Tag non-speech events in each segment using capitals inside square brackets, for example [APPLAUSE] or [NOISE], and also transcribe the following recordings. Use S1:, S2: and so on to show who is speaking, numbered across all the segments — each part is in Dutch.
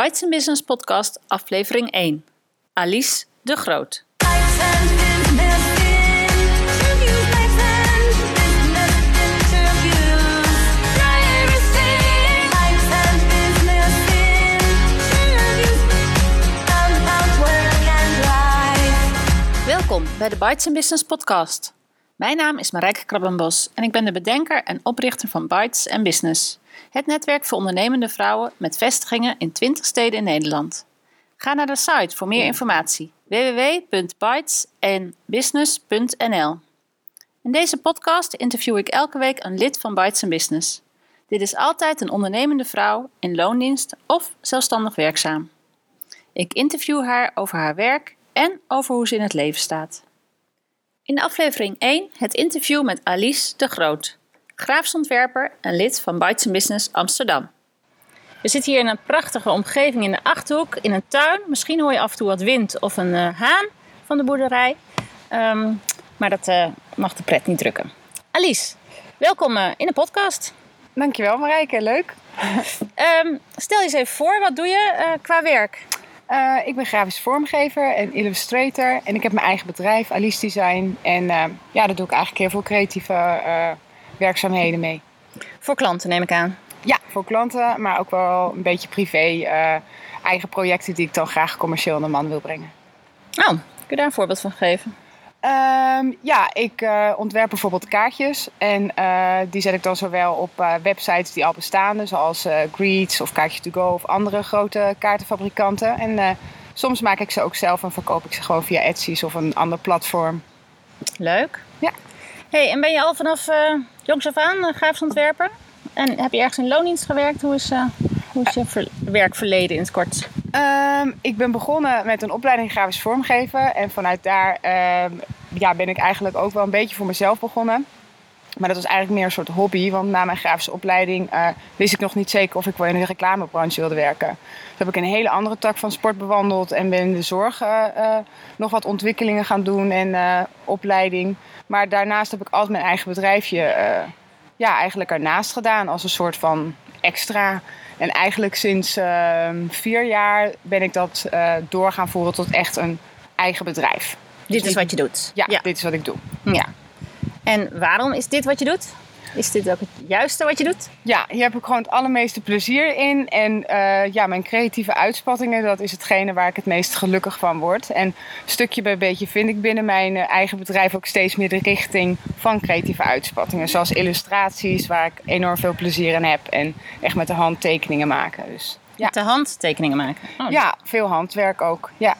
S1: Bites Business Podcast, aflevering 1. Alice de Groot. Welkom bij de Bites Business Podcast. Mijn naam is Marijke Krabbenbos en ik ben de bedenker en oprichter van Bites Business. Het netwerk voor ondernemende vrouwen met vestigingen in 20 steden in Nederland. Ga naar de site voor meer informatie www.bytesenbusiness.nl. In deze podcast interview ik elke week een lid van Bites Business. Dit is altijd een ondernemende vrouw in loondienst of zelfstandig werkzaam. Ik interview haar over haar werk en over hoe ze in het leven staat. In aflevering 1 het interview met Alice de Groot, graafsontwerper en lid van Bites Business Amsterdam. We zitten hier in een prachtige omgeving in de Achterhoek, in een tuin. Misschien hoor je af en toe wat wind of een uh, haan van de boerderij. Ehm, maar dat uh, mag de pret niet drukken. Alice, welkom uh, in de podcast.
S2: Dankjewel Marijke, leuk.
S1: um, [LAUGHS] stel je eens even voor, wat doe je qua werk?
S2: Ik ben grafisch vormgever en illustrator. En ik heb mijn eigen bedrijf, Alice Design. En ja, daar doe ik eigenlijk heel veel creatieve werkzaamheden mee.
S1: Voor klanten neem ik aan?
S2: Ja, voor klanten, maar ook wel een beetje privé. eigen projecten die ik dan graag commercieel aan de man wil brengen.
S1: Oh, kun je daar een voorbeeld van geven?
S2: Um, ja, ik uh, ontwerp bijvoorbeeld kaartjes. En uh, die zet ik dan zowel op uh, websites die al bestaan, zoals Greets of Kaartje to Go of andere grote kaartenfabrikanten. En soms maak ik ze ook zelf en verkoop ik ze gewoon via Etsy of een ander platform.
S1: Leuk. Hey, en ben je al vanaf jongs af aan grafisch ontwerper? En heb je ergens in loondienst gewerkt? Hoe is, hoe is je werkverleden in het kort?
S2: Um, ik ben begonnen met een opleiding grafisch vormgeven. En vanuit daar um, ja, ben ik eigenlijk ook wel een beetje voor mezelf begonnen. Maar dat was eigenlijk meer een soort hobby. Want na mijn grafische opleiding uh, wist ik nog niet zeker of ik wel in de reclamebranche wilde werken. Dus heb ik een hele andere tak van sport bewandeld. En ben in de zorg uh, uh, nog wat ontwikkelingen gaan doen en opleiding. Maar daarnaast heb ik altijd mijn eigen bedrijfje ja, eigenlijk ernaast gedaan. Als een soort van extra. En eigenlijk sinds uh, vier jaar ben ik dat uh, door gaan voeren tot echt een eigen bedrijf.
S1: Dit dus is wat je doet?
S2: Ja, ja, dit is wat ik doe.
S1: Ja. En waarom is dit wat je doet? Is dit ook het juiste wat je doet?
S2: Ja, hier heb ik gewoon het allermeeste plezier in. En uh, ja, mijn creatieve uitspattingen, dat is hetgene waar ik het meest gelukkig van word. En stukje bij beetje vind ik binnen mijn uh, eigen bedrijf ook steeds meer de richting van creatieve uitspattingen. Zoals illustraties, waar ik enorm veel plezier in heb. En echt met de hand tekeningen maken. Dus,
S1: ja. Met de hand tekeningen maken?
S2: Oh. Ja, veel handwerk ook. Ja.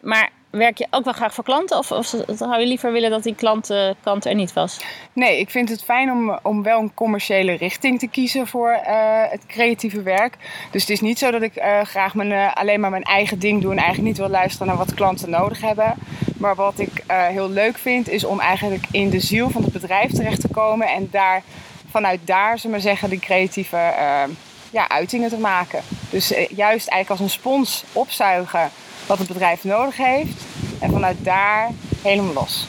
S1: Maar werk je ook wel graag voor klanten? Of, of zou je liever willen dat die klantenkant er niet was?
S2: Nee, ik vind het fijn om, om wel een commerciële richting te kiezen voor uh, het creatieve werk. Dus het is niet zo dat ik uh, graag mijn, uh, alleen maar mijn eigen ding doe en eigenlijk niet wil luisteren naar wat klanten nodig hebben. Maar wat ik heel leuk vind is om eigenlijk in de ziel van het bedrijf terecht te komen en daar vanuit daar, zullen we zeggen, die creatieve ja, uitingen te maken. Dus juist eigenlijk als een spons opzuigen wat het bedrijf nodig heeft. En vanuit daar helemaal los.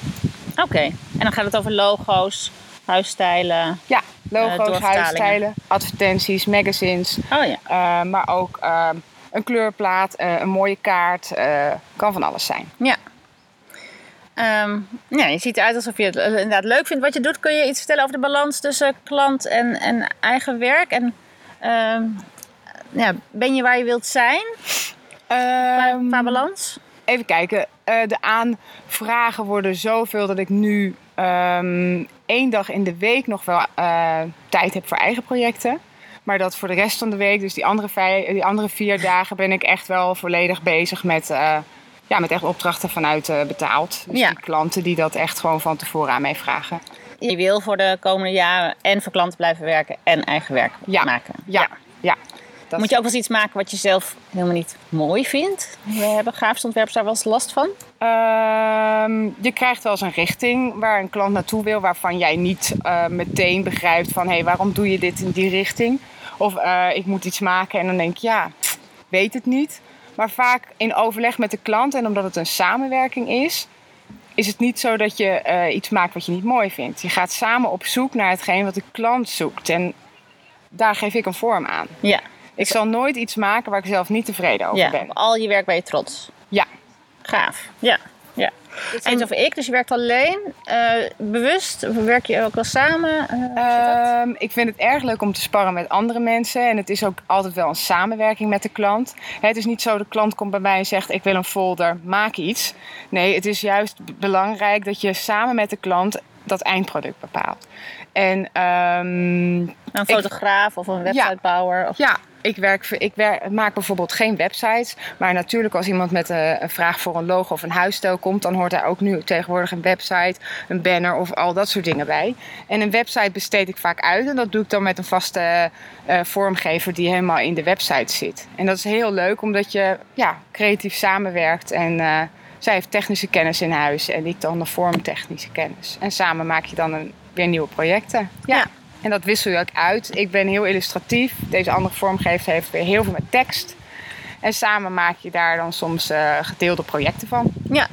S1: Oké, en dan gaat het over logo's, huisstijlen.
S2: Ja, logo's, uh, huisstijlen, advertenties, magazines.
S1: Oh ja.
S2: Uh, maar ook uh, een kleurplaat, een mooie kaart. kan van alles zijn.
S1: Ja. Um, ja, je ziet eruit alsof je het inderdaad leuk vindt wat je doet. Kun je iets vertellen over de balans tussen klant en, en eigen werk? En ehm, ja, ben je waar je wilt zijn? Qua, balans?
S2: Even kijken. Uh, de aanvragen worden zoveel dat ik nu um, één dag in de week nog wel uh, tijd heb voor eigen projecten. Maar dat voor de rest van de week, dus die andere, vijf, die andere vier [LAUGHS] dagen, ben ik echt wel volledig bezig met, uh, ja, met echt opdrachten vanuit betaald. Dus
S1: ja.
S2: die klanten die dat echt gewoon van tevoren aan mij vragen.
S1: Je wil voor de komende jaren en voor klanten blijven werken en eigen werk
S2: ja.
S1: maken.
S2: Ja, ja.
S1: Dat... Moet je ook wel eens iets maken wat je zelf helemaal niet mooi vindt? We hebben grafisch ontwerpers daar wel eens last van?
S2: Uh, je krijgt wel eens een richting waar een klant naartoe wil, waarvan jij niet uh, meteen begrijpt van hé, hey, waarom doe je dit in die richting? Of uh, ik moet iets maken en dan denk ik ja, weet het niet. Maar vaak in overleg met de klant en omdat het een samenwerking is, is het niet zo dat je uh, iets maakt wat je niet mooi vindt. Je gaat samen op zoek naar hetgeen wat de klant zoekt en daar geef ik een vorm aan.
S1: Ja.
S2: Ik zal nooit iets maken waar ik zelf niet tevreden over
S1: ja,
S2: ben.
S1: op al je werk ben je trots.
S2: Ja.
S1: Gaaf. Ja. ja. Dit is over ik, dus je werkt alleen, eh, bewust, of werk je ook wel samen? Eh?
S2: Ehm, ik vind het erg leuk om te sparren met andere mensen. En het is ook altijd wel een samenwerking met de klant. Hè, Het is niet zo, de klant komt bij mij en zegt... ik wil een folder, maak iets. Nee, het is juist belangrijk dat je samen met de klant dat eindproduct bepaalt. En ehm,
S1: een fotograaf of een websitebouwer? Of...
S2: ja, ik, werk, ik werk, maak bijvoorbeeld geen websites. Maar natuurlijk als iemand met een, een vraag voor een logo of een huisstijl komt... dan hoort daar ook nu tegenwoordig een website, een banner of al dat soort dingen bij. En een website besteed ik vaak uit. En dat doe ik dan met een vaste eh, vormgever die helemaal in de website zit. En dat is heel leuk omdat je ja, creatief samenwerkt. En eh, zij heeft technische kennis in huis en ik dan de vormtechnische kennis. En samen maak je dan een, weer nieuwe projecten. Ja. En dat wissel je ook uit. Ik ben heel illustratief. Deze andere vormgever heeft weer heel veel met tekst. En samen maak je daar dan soms eh, gedeelde projecten van.
S1: Ja.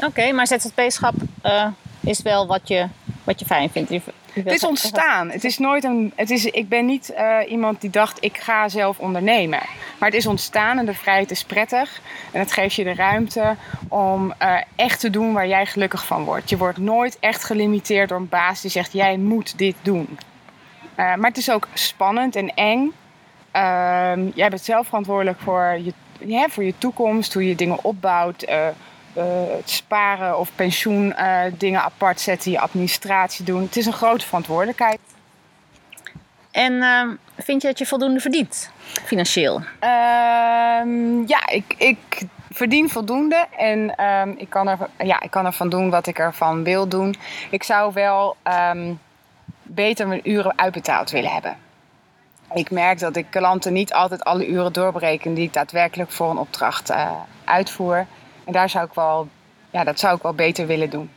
S1: Oké, maar ZZP-schap eh, is wel wat je, wat je fijn vindt. [LAUGHS]
S2: Het is ontstaan. Het is nooit een. Het is, ik ben niet eh, iemand die dacht ik ga zelf ondernemen. Maar het is ontstaan en de vrijheid is prettig. En het geeft je de ruimte om eh, echt te doen waar jij gelukkig van wordt. Je wordt nooit echt gelimiteerd door een baas die zegt jij moet dit doen. Eh, maar het is ook spannend en eng. Ehm, jij bent zelf verantwoordelijk voor je, ja, voor je toekomst, hoe je dingen opbouwt. Eh, het sparen of pensioen eh, dingen apart zetten, je administratie doen. Het is een grote verantwoordelijkheid.
S1: En ehm, vind je dat je voldoende verdient, financieel?
S2: Ehm, ja, ik, ik verdien voldoende en ehm, ik, kan er, ja, ik kan ervan doen wat ik ervan wil doen. Ik zou wel beter mijn uren uitbetaald willen hebben. Ik merk dat ik klanten niet altijd alle uren doorbreken die ik daadwerkelijk voor een opdracht eh, uitvoer. En daar zou ik wel, ja, dat zou ik wel beter willen doen.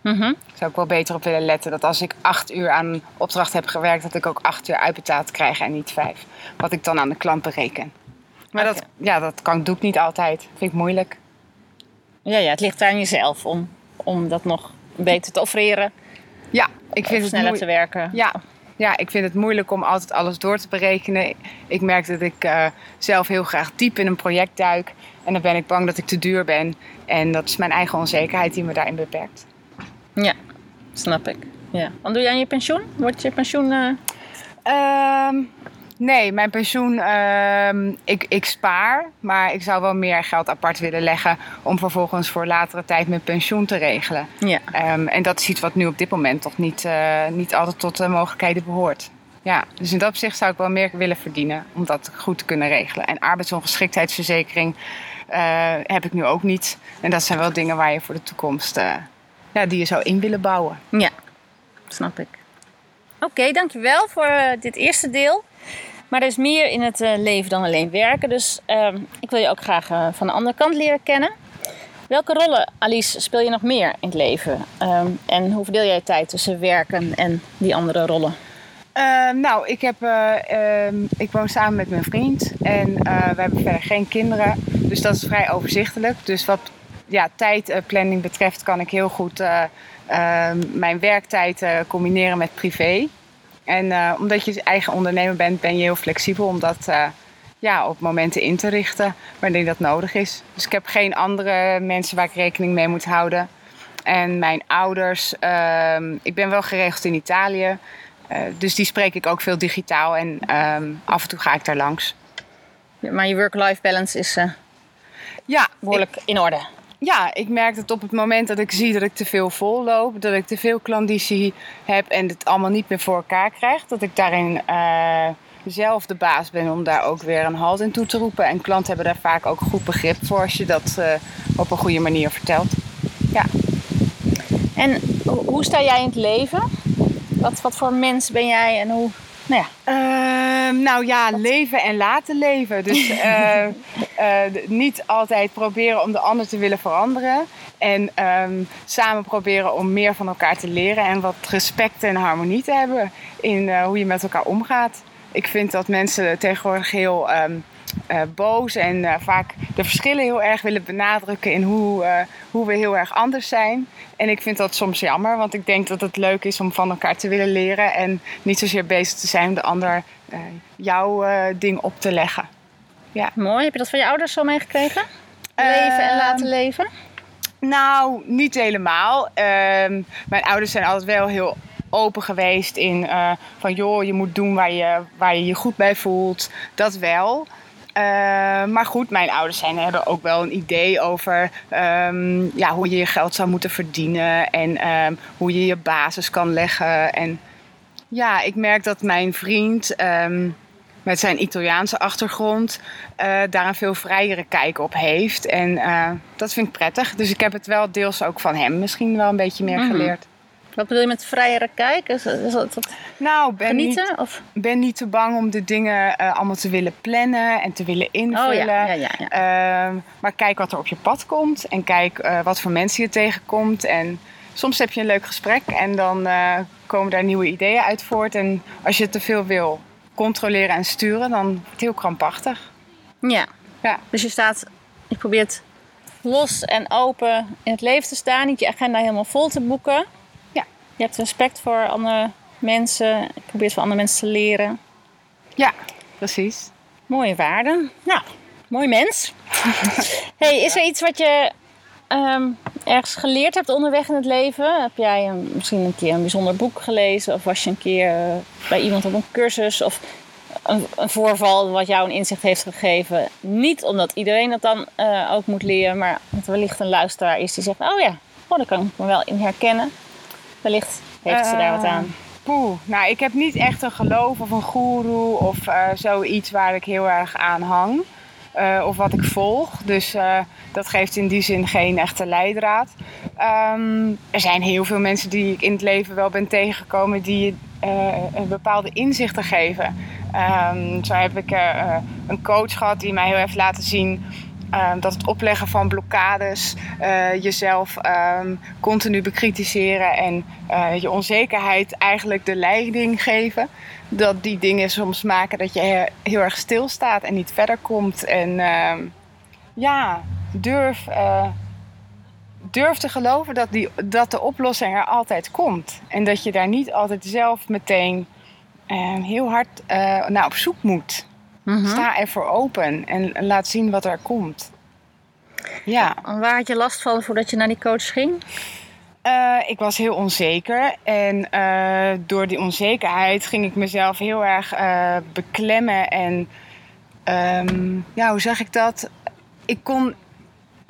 S1: Mhm.
S2: Zou ik wel beter op willen letten dat als ik acht uur aan opdracht heb gewerkt, dat ik ook acht uur uitbetaald krijg en niet vijf. Wat ik dan aan de klant bereken. Maar dat, ja, dat kan, doe ik niet altijd. Vind ik moeilijk.
S1: Ja, ja, het ligt aan jezelf om, om dat nog beter te offreren.
S2: Ja, ik
S1: Of
S2: vind het
S1: sneller te werken.
S2: Ja, ja, ik vind het moeilijk om altijd alles door te berekenen. Ik merk dat ik eh, zelf heel graag diep in een project duik. En dan ben ik bang dat ik te duur ben. En dat is mijn eigen onzekerheid die me daarin beperkt.
S1: Ja, snap ik. Ja. Wat doe je aan je pensioen? Wordt je pensioen... eh,
S2: Ehm, nee, mijn pensioen, ehm, ik, ik spaar. Maar ik zou wel meer geld apart willen leggen om vervolgens voor latere tijd mijn pensioen te regelen.
S1: Ja.
S2: Ehm, en dat is iets wat nu op dit moment toch niet, eh, niet altijd tot de mogelijkheden behoort. Ja, dus in dat opzicht zou ik wel meer willen verdienen om dat goed te kunnen regelen. En arbeidsongeschiktheidsverzekering eh, heb ik nu ook niet. En dat zijn wel dingen waar je voor de toekomst, eh, ja, die je zou in willen bouwen.
S1: Ja, snap ik. Oké, dankjewel voor dit eerste deel. Maar er is meer in het eh, leven dan alleen werken. Dus ehm, ik wil je ook graag eh, van de andere kant leren kennen. Welke rollen, Alice, speel je nog meer in het leven? Ehm, en hoe verdeel jij tijd tussen werken en die andere rollen?
S2: Eh, nou, ik, heb, eh, ehm, ik woon samen met mijn vriend en we hebben verder geen kinderen. Dus dat is vrij overzichtelijk. Dus wat ja, tijdplanning betreft kan ik heel goed mijn werktijd combineren met privé. En eh, omdat je eigen ondernemer bent, ben je heel flexibel om dat eh, ja, op momenten in te richten wanneer dat nodig is. Dus ik heb geen andere mensen waar ik rekening mee moet houden. En mijn ouders, ehm, ik ben wel geregeld in Italië. Eh, dus die spreek ik ook veel digitaal en ehm, af en toe ga ik daar langs.
S1: Maar je work-life balance is
S2: Ja, ik,
S1: behoorlijk in orde.
S2: Ja, ik merk dat op het moment dat ik zie dat ik te veel volloop, dat ik te veel klanditie heb en het allemaal niet meer voor elkaar krijg, dat ik daarin eh, zelf de baas ben om daar ook weer een halt in toe te roepen. En klanten hebben daar vaak ook goed begrip voor als je dat eh, op een goede manier vertelt. Ja.
S1: En ho- hoe sta jij in het leven? Wat, wat voor mens ben jij en hoe... Nou ja,
S2: Ehm, nou ja, leven en laten leven. Dus [LAUGHS] eh, eh, niet altijd proberen om de ander te willen veranderen. En ehm, samen proberen om meer van elkaar te leren. En wat respect en harmonie te hebben in eh, hoe je met elkaar omgaat. Ik vind dat mensen tegenwoordig heel ehm, eh, boos en eh, vaak de verschillen heel erg willen benadrukken in hoe, eh, hoe we heel erg anders zijn. En ik vind dat soms jammer, want ik denk dat het leuk is om van elkaar te willen leren en niet zozeer bezig te zijn om de ander jouw ding op te leggen.
S1: Mooi. Heb je dat van je ouders zo meegekregen? Leven en
S2: Ehm,
S1: laten leven?
S2: Nou, niet helemaal. Ehm, mijn ouders zijn altijd wel heel open geweest in van joh, je moet doen waar je, waar je je goed bij voelt. Dat wel. Eh, maar goed, mijn ouders zijn, hebben ook wel een idee over ehm, ja, hoe je je geld zou moeten verdienen en ehm, hoe je je basis kan leggen. En ja, ik merk dat mijn vriend ehm, met zijn Italiaanse achtergrond eh, daar een veel vrijere kijk op heeft. En eh, dat vind ik prettig. Dus ik heb het wel deels ook van hem misschien wel een beetje meer
S1: Mhm.
S2: geleerd.
S1: Wat bedoel je met vrijere kijk? Is, is dat dat
S2: Nou, ben
S1: genieten?
S2: niet,
S1: of?
S2: ben niet te bang om de dingen eh, allemaal te willen plannen en te willen invullen.
S1: Oh ja, ja, ja. ja.
S2: Ehm, maar kijk wat er op je pad komt en kijk eh, wat voor mensen je tegenkomt. En soms heb je een leuk gesprek en dan eh, komen daar nieuwe ideeën uit voort. En als je te veel wil controleren en sturen, dan wordt het heel krampachtig.
S1: ja.
S2: Ja.
S1: Dus je staat, je probeert los en open in het leven te staan. Niet je agenda helemaal vol te boeken. Je hebt respect voor andere mensen. Je probeert van andere mensen te leren.
S2: Ja, precies.
S1: Mooie waarden. Nou, mooi mens. [LAUGHS] hey, is er iets wat je ehm, ergens geleerd hebt onderweg in het leven? Heb jij een- misschien een keer een bijzonder boek gelezen? Of was je een keer eh, bij iemand op een cursus? Of een, een voorval wat jou een inzicht heeft gegeven? Niet omdat iedereen dat dan eh, ook moet leren, maar dat er wellicht een luisteraar is die zegt: Oh ja, oh, daar kan ik me wel in herkennen. Wellicht heeft ze daar wat aan.
S2: Ehm, Poeh, nou ik heb niet echt een geloof of een goeroe of eh, zoiets waar ik heel erg aan hang. eh, of wat ik volg. Dus eh, dat geeft in die zin geen echte leidraad. Ehm, er zijn heel veel mensen die ik in het leven wel ben tegengekomen die eh, een bepaalde inzichten geven. Ehm, zo heb ik eh, eh, een coach gehad die mij heel heeft laten zien ehm, dat het opleggen van blokkades, eh, jezelf ehm, continu bekritiseren en eh, je onzekerheid eigenlijk de leiding geven. Dat die dingen soms maken dat je he- heel erg stilstaat en niet verder komt. En ehm, ja, durf, eh, durf te geloven dat, die, dat de oplossing er altijd komt. En dat je daar niet altijd zelf meteen heel hard naar op zoek moet.
S1: Mhm.
S2: Sta ervoor open en laat zien wat er komt. Ja,
S1: En Waar had je last van voordat je naar die coach ging?
S2: eh, ik was heel onzeker. En eh, door die onzekerheid ging ik mezelf heel erg eh, beklemmen. En ehm, ja, hoe zeg ik dat? Ik kon,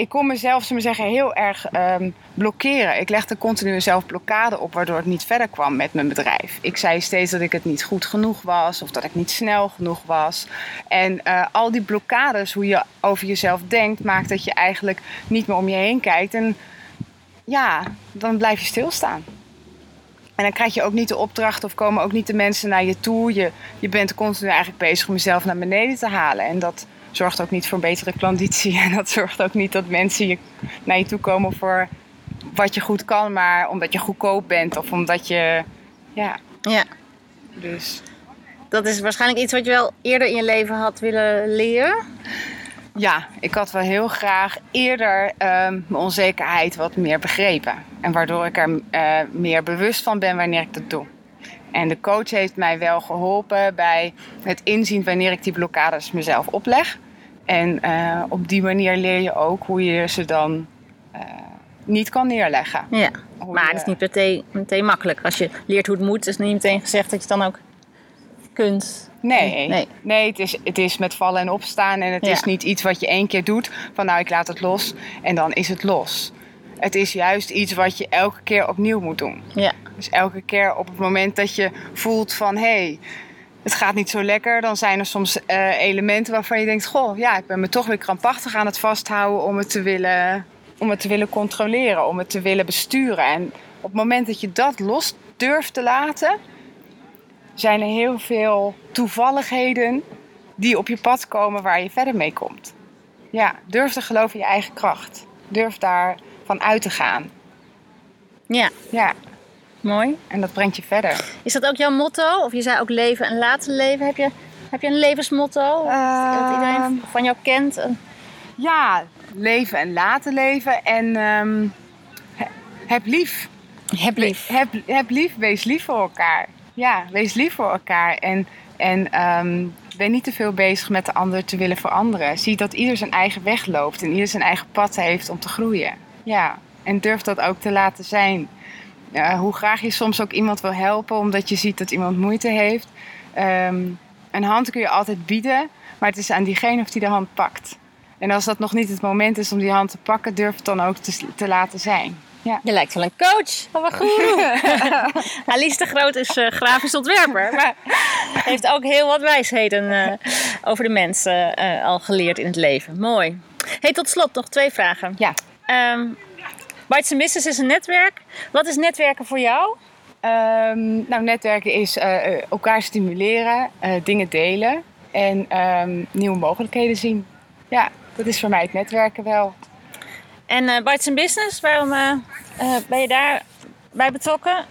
S2: ik kon mezelf, zullen we zeggen, heel erg ehm, blokkeren. Ik legde continu een zelfblokkade op, waardoor ik niet verder kwam met mijn bedrijf. Ik zei steeds dat ik het niet goed genoeg was of dat ik niet snel genoeg was. En eh, al die blokkades, hoe je over jezelf denkt, maakt dat je eigenlijk niet meer om je heen kijkt. En ja, dan blijf je stilstaan. En dan krijg je ook niet de opdracht of komen ook niet de mensen naar je toe. Je, je bent continu eigenlijk bezig om jezelf naar beneden te halen. En dat zorgt ook niet voor betere klanditie. [LAUGHS] En dat zorgt ook niet dat mensen je, naar je toe komen voor wat je goed kan, maar omdat je goedkoop bent of omdat je. Ja,
S1: Ja.
S2: dus.
S1: Dat is waarschijnlijk iets wat je wel eerder in je leven had willen leren.
S2: Ja, ik had wel heel graag eerder ehm, mijn onzekerheid wat meer begrepen. En waardoor ik er eh, meer bewust van ben wanneer ik dat doe. En de coach heeft mij wel geholpen bij het inzien wanneer ik die blokkades mezelf opleg. En eh, op die manier leer je ook hoe je ze dan eh, niet kan neerleggen.
S1: Ja.
S2: Hoe
S1: Maar
S2: je-
S1: het is niet meteen, meteen makkelijk. Als je leert hoe het moet, is het niet meteen gezegd dat je het dan ook kunt.
S2: Nee,
S1: Nee.
S2: nee. het, is, het is met vallen en opstaan. En het
S1: Ja.
S2: is niet iets wat je één keer doet. Van nou, ik laat het los. En dan is het los. Het is juist iets wat je elke keer opnieuw moet doen.
S1: Ja.
S2: Dus elke keer op het moment dat je voelt van... hé, hey, het gaat niet zo lekker. Dan zijn er soms eh, elementen waarvan je denkt... goh, ja, ik ben me toch weer krampachtig aan het vasthouden... om het te willen, om het te willen controleren. Om het te willen besturen. En op het moment dat je dat los durft te laten... zijn er heel veel toevalligheden... die op je pad komen waar je verder mee komt. Ja, durf te geloven in je eigen kracht. Durf daarvan uit te gaan.
S1: Ja,
S2: Ja,
S1: mooi.
S2: en dat brengt je verder.
S1: Is dat ook jouw motto? Of je zei ook leven en laten leven. Heb je, heb je een levensmotto? dat
S2: Ehm.
S1: iedereen van jou kent?
S2: Ja, leven en laten leven. En ehm, he- heb lief.
S1: Heb lief.
S2: Heb, heb lief, wees lief voor elkaar. Ja, wees lief voor elkaar. En En ehm, ben niet te veel bezig met de ander te willen veranderen. Zie dat ieder zijn eigen weg loopt en ieder zijn eigen pad heeft om te groeien. Ja, en durf dat ook te laten zijn. Hoe graag je soms ook iemand wil helpen omdat je ziet dat iemand moeite heeft. Ehm, een hand kun je altijd bieden, maar het is aan diegene of die de hand pakt. En als dat nog niet het moment is om die hand te pakken, durf het dan ook te, te laten zijn.
S1: Ja. Je lijkt wel een coach of een goeroe. Alice [LAUGHS] de Groot is uh, grafisch ontwerper, maar heeft ook heel wat wijsheden uh, over de mensen uh, al geleerd in het leven. Mooi. Hey, tot slot nog twee vragen.
S2: Ja.
S1: Um, Bites Business is een netwerk. Wat is netwerken voor jou?
S2: Um, nou, netwerken is elkaar stimuleren, dingen delen en um, nieuwe mogelijkheden zien. Ja, dat is voor mij het netwerken wel.
S1: En uh, Bites Business, waarom uh, ben je daar bij betrokken?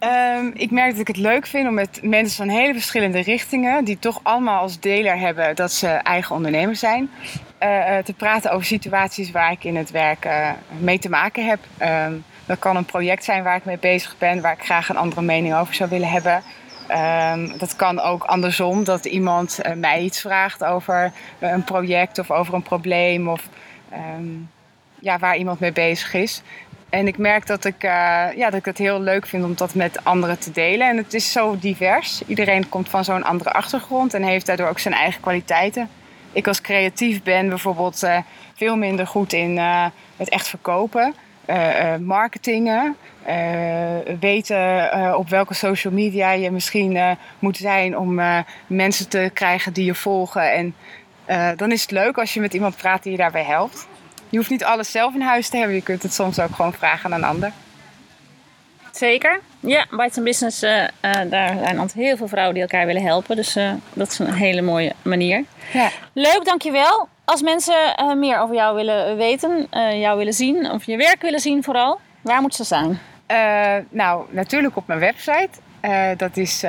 S2: Um, ik merk dat ik het leuk vind om met mensen van hele verschillende richtingen, die toch allemaal als deler hebben dat ze eigen ondernemer zijn, te praten over situaties waar ik in het werk mee te maken heb. Um, dat kan een project zijn waar ik mee bezig ben, waar ik graag een andere mening over zou willen hebben. Um, dat kan ook andersom, dat iemand mij iets vraagt over een project of over een probleem of um, ja, waar iemand mee bezig is. En ik merk dat ik, ja, dat ik het heel leuk vind om dat met anderen te delen. En het is zo divers. Iedereen komt van zo'n andere achtergrond en heeft daardoor ook zijn eigen kwaliteiten. Ik als creatief ben bijvoorbeeld veel minder goed in het echt verkopen. Uh, marketingen. Weten op welke social media je misschien moet zijn om mensen te krijgen die je volgen. En dan is het leuk als je met iemand praat die je daarbij helpt. Je hoeft niet alles zelf in huis te hebben. Je kunt het soms ook gewoon vragen aan een ander.
S1: Zeker. Ja, Bites Business, uh, uh, daar zijn altijd heel veel vrouwen die elkaar willen helpen. Dus uh, dat is een hele mooie manier.
S2: Ja.
S1: Leuk, dankjewel. Als mensen meer over jou willen weten, jou willen zien, of je werk willen zien vooral, waar moeten ze zijn?
S2: nou, natuurlijk op mijn website. dat is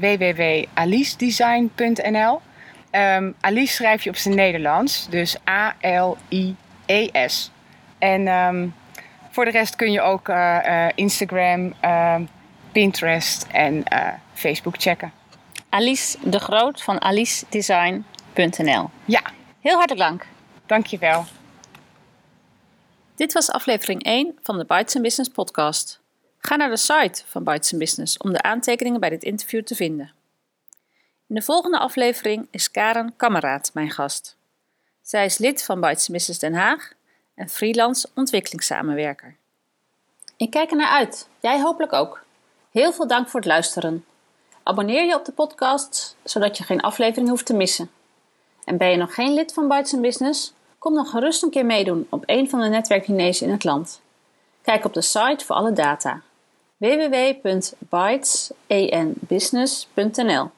S2: www.alicedesign.nl um, Alice schrijf je op zijn Nederlands, dus A-L-I-E-S. En... Um, voor de rest kun je ook uh, uh, Instagram, uh, Pinterest en Facebook checken.
S1: Alice de Groot van alicedesign.nl.
S2: Ja.
S1: Heel hartelijk dank.
S2: Dankjewel.
S1: Dit was aflevering 1 van de Bites Business podcast. Ga naar de site van Bites Business om de aantekeningen bij dit interview te vinden. In de volgende aflevering is Karen Kameraad mijn gast. Zij is lid van Bites Business Den Haag en freelance ontwikkelingssamenwerker. Ik kijk er naar uit, jij hopelijk ook. Heel veel dank voor het luisteren. Abonneer je op de podcast, zodat je geen aflevering hoeft te missen. En ben je nog geen lid van Bites Business? Kom dan gerust een keer meedoen op een van de netwerkdiners in het land. Kijk op de site voor alle data www.bytesenbusiness.nl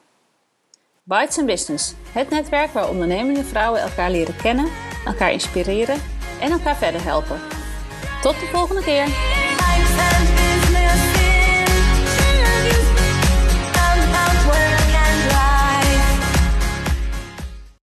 S1: Bites Business, het netwerk waar ondernemende vrouwen elkaar leren kennen, elkaar inspireren en elkaar verder helpen. Tot de volgende keer!